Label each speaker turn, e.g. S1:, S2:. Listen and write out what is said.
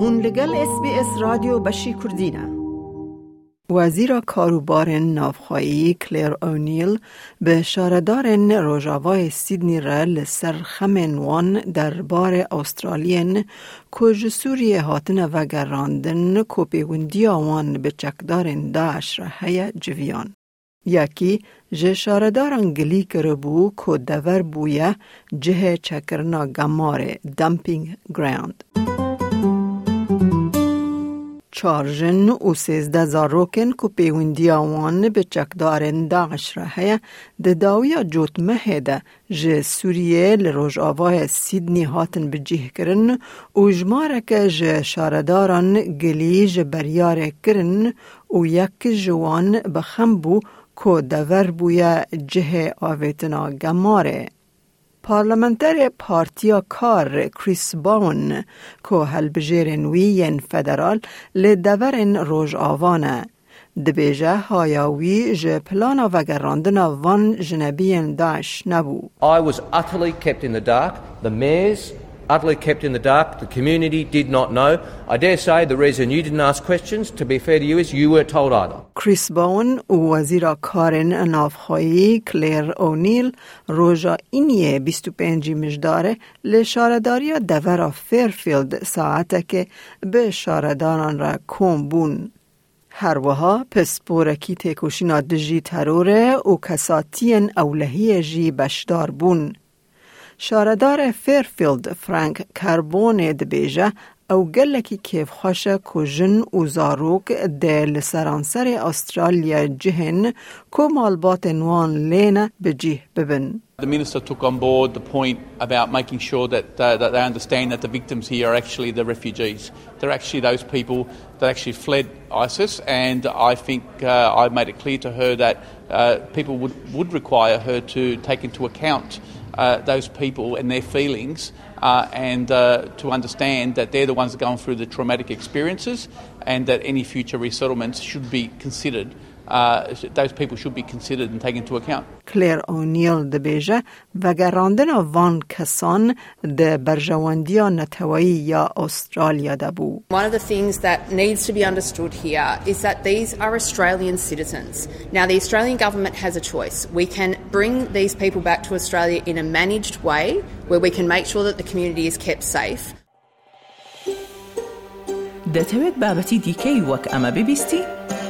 S1: هون لگل اس بی اس رادیو بشی کردینه وزیر کاروبار نافخایی کلیر اونیل به شاردار روژاوای سیدنی را لسر خمنوان در بار استرالین کج سوریه هاتن و گراندن کوپیوندی آوان به چکدار داعش را هیا جویان. یکی جه شاردار گلی کربو که دور بویه جه چکرنا گمار دمپینگ گراند. چارجن و سیزده زاروکن که پیوندی آوان به چکدارن داعش را هیا. ده داویا جوت مهده جه سوریه لروژ آواه سیدنی هاتن به جیه کرن. و جماره که جه شارداران گلی جه بریاره کرن. و یک جوان بخم بو که دور بویا جه آویتنا گماره. پارلمانتر پارتیا کار کریس باون که هلبجیرن ویین فدرال لدورن روژ آوانه. دبیجه هایاوی جه پلانا وگراندنا وان جنبین داش نبو.
S2: I was utterly kept in the dark. The mayors utterly kept in the dark. The community did not know. I dare say the reason you didn't ask questions, to be fair to you, is you weren't told either.
S1: کریس باون و وزیر کارن نافخایی کلیر اونیل روژا اینیه 25 مجداره لشارداری دورا فیرفیلد ساعته که به شارداران را کم بون. هر وها پس بورکی تکوشینا دجی تروره و کساتین اولهی جی بشدار بون. شاردار فیرفیلد فرانک کاربون دبیجه او گلکی کیف خوشه که جن و زاروک ده لسرانسر استرالیا جهن که مالبات نوان لینه بجیه ببن.
S3: The minister took on board the point about making sure that, uh, that they understand that the victims here are actually the refugees. They're actually those people that actually fled ISIS, and I think uh, I made it clear to her that uh, people would, would require her to take into account uh, those people and their feelings uh, and uh, to understand that they're the ones going through the traumatic experiences and that any future resettlements should be considered Uh, those people should be considered and taken into account.
S1: کلیر اونیل دبیجه و گراندن وان کسان ده برجواندیا نتوایی یا استرالیا دبو.
S4: One of the things that needs to be understood here is that these are Australian citizens. Now, the Australian government has a choice. We can bring these people back to Australia in a managed way where we can make sure that the community is kept safe.
S5: دەتەوێت بابەتی دیکەی وەک ئەمە ببیستی؟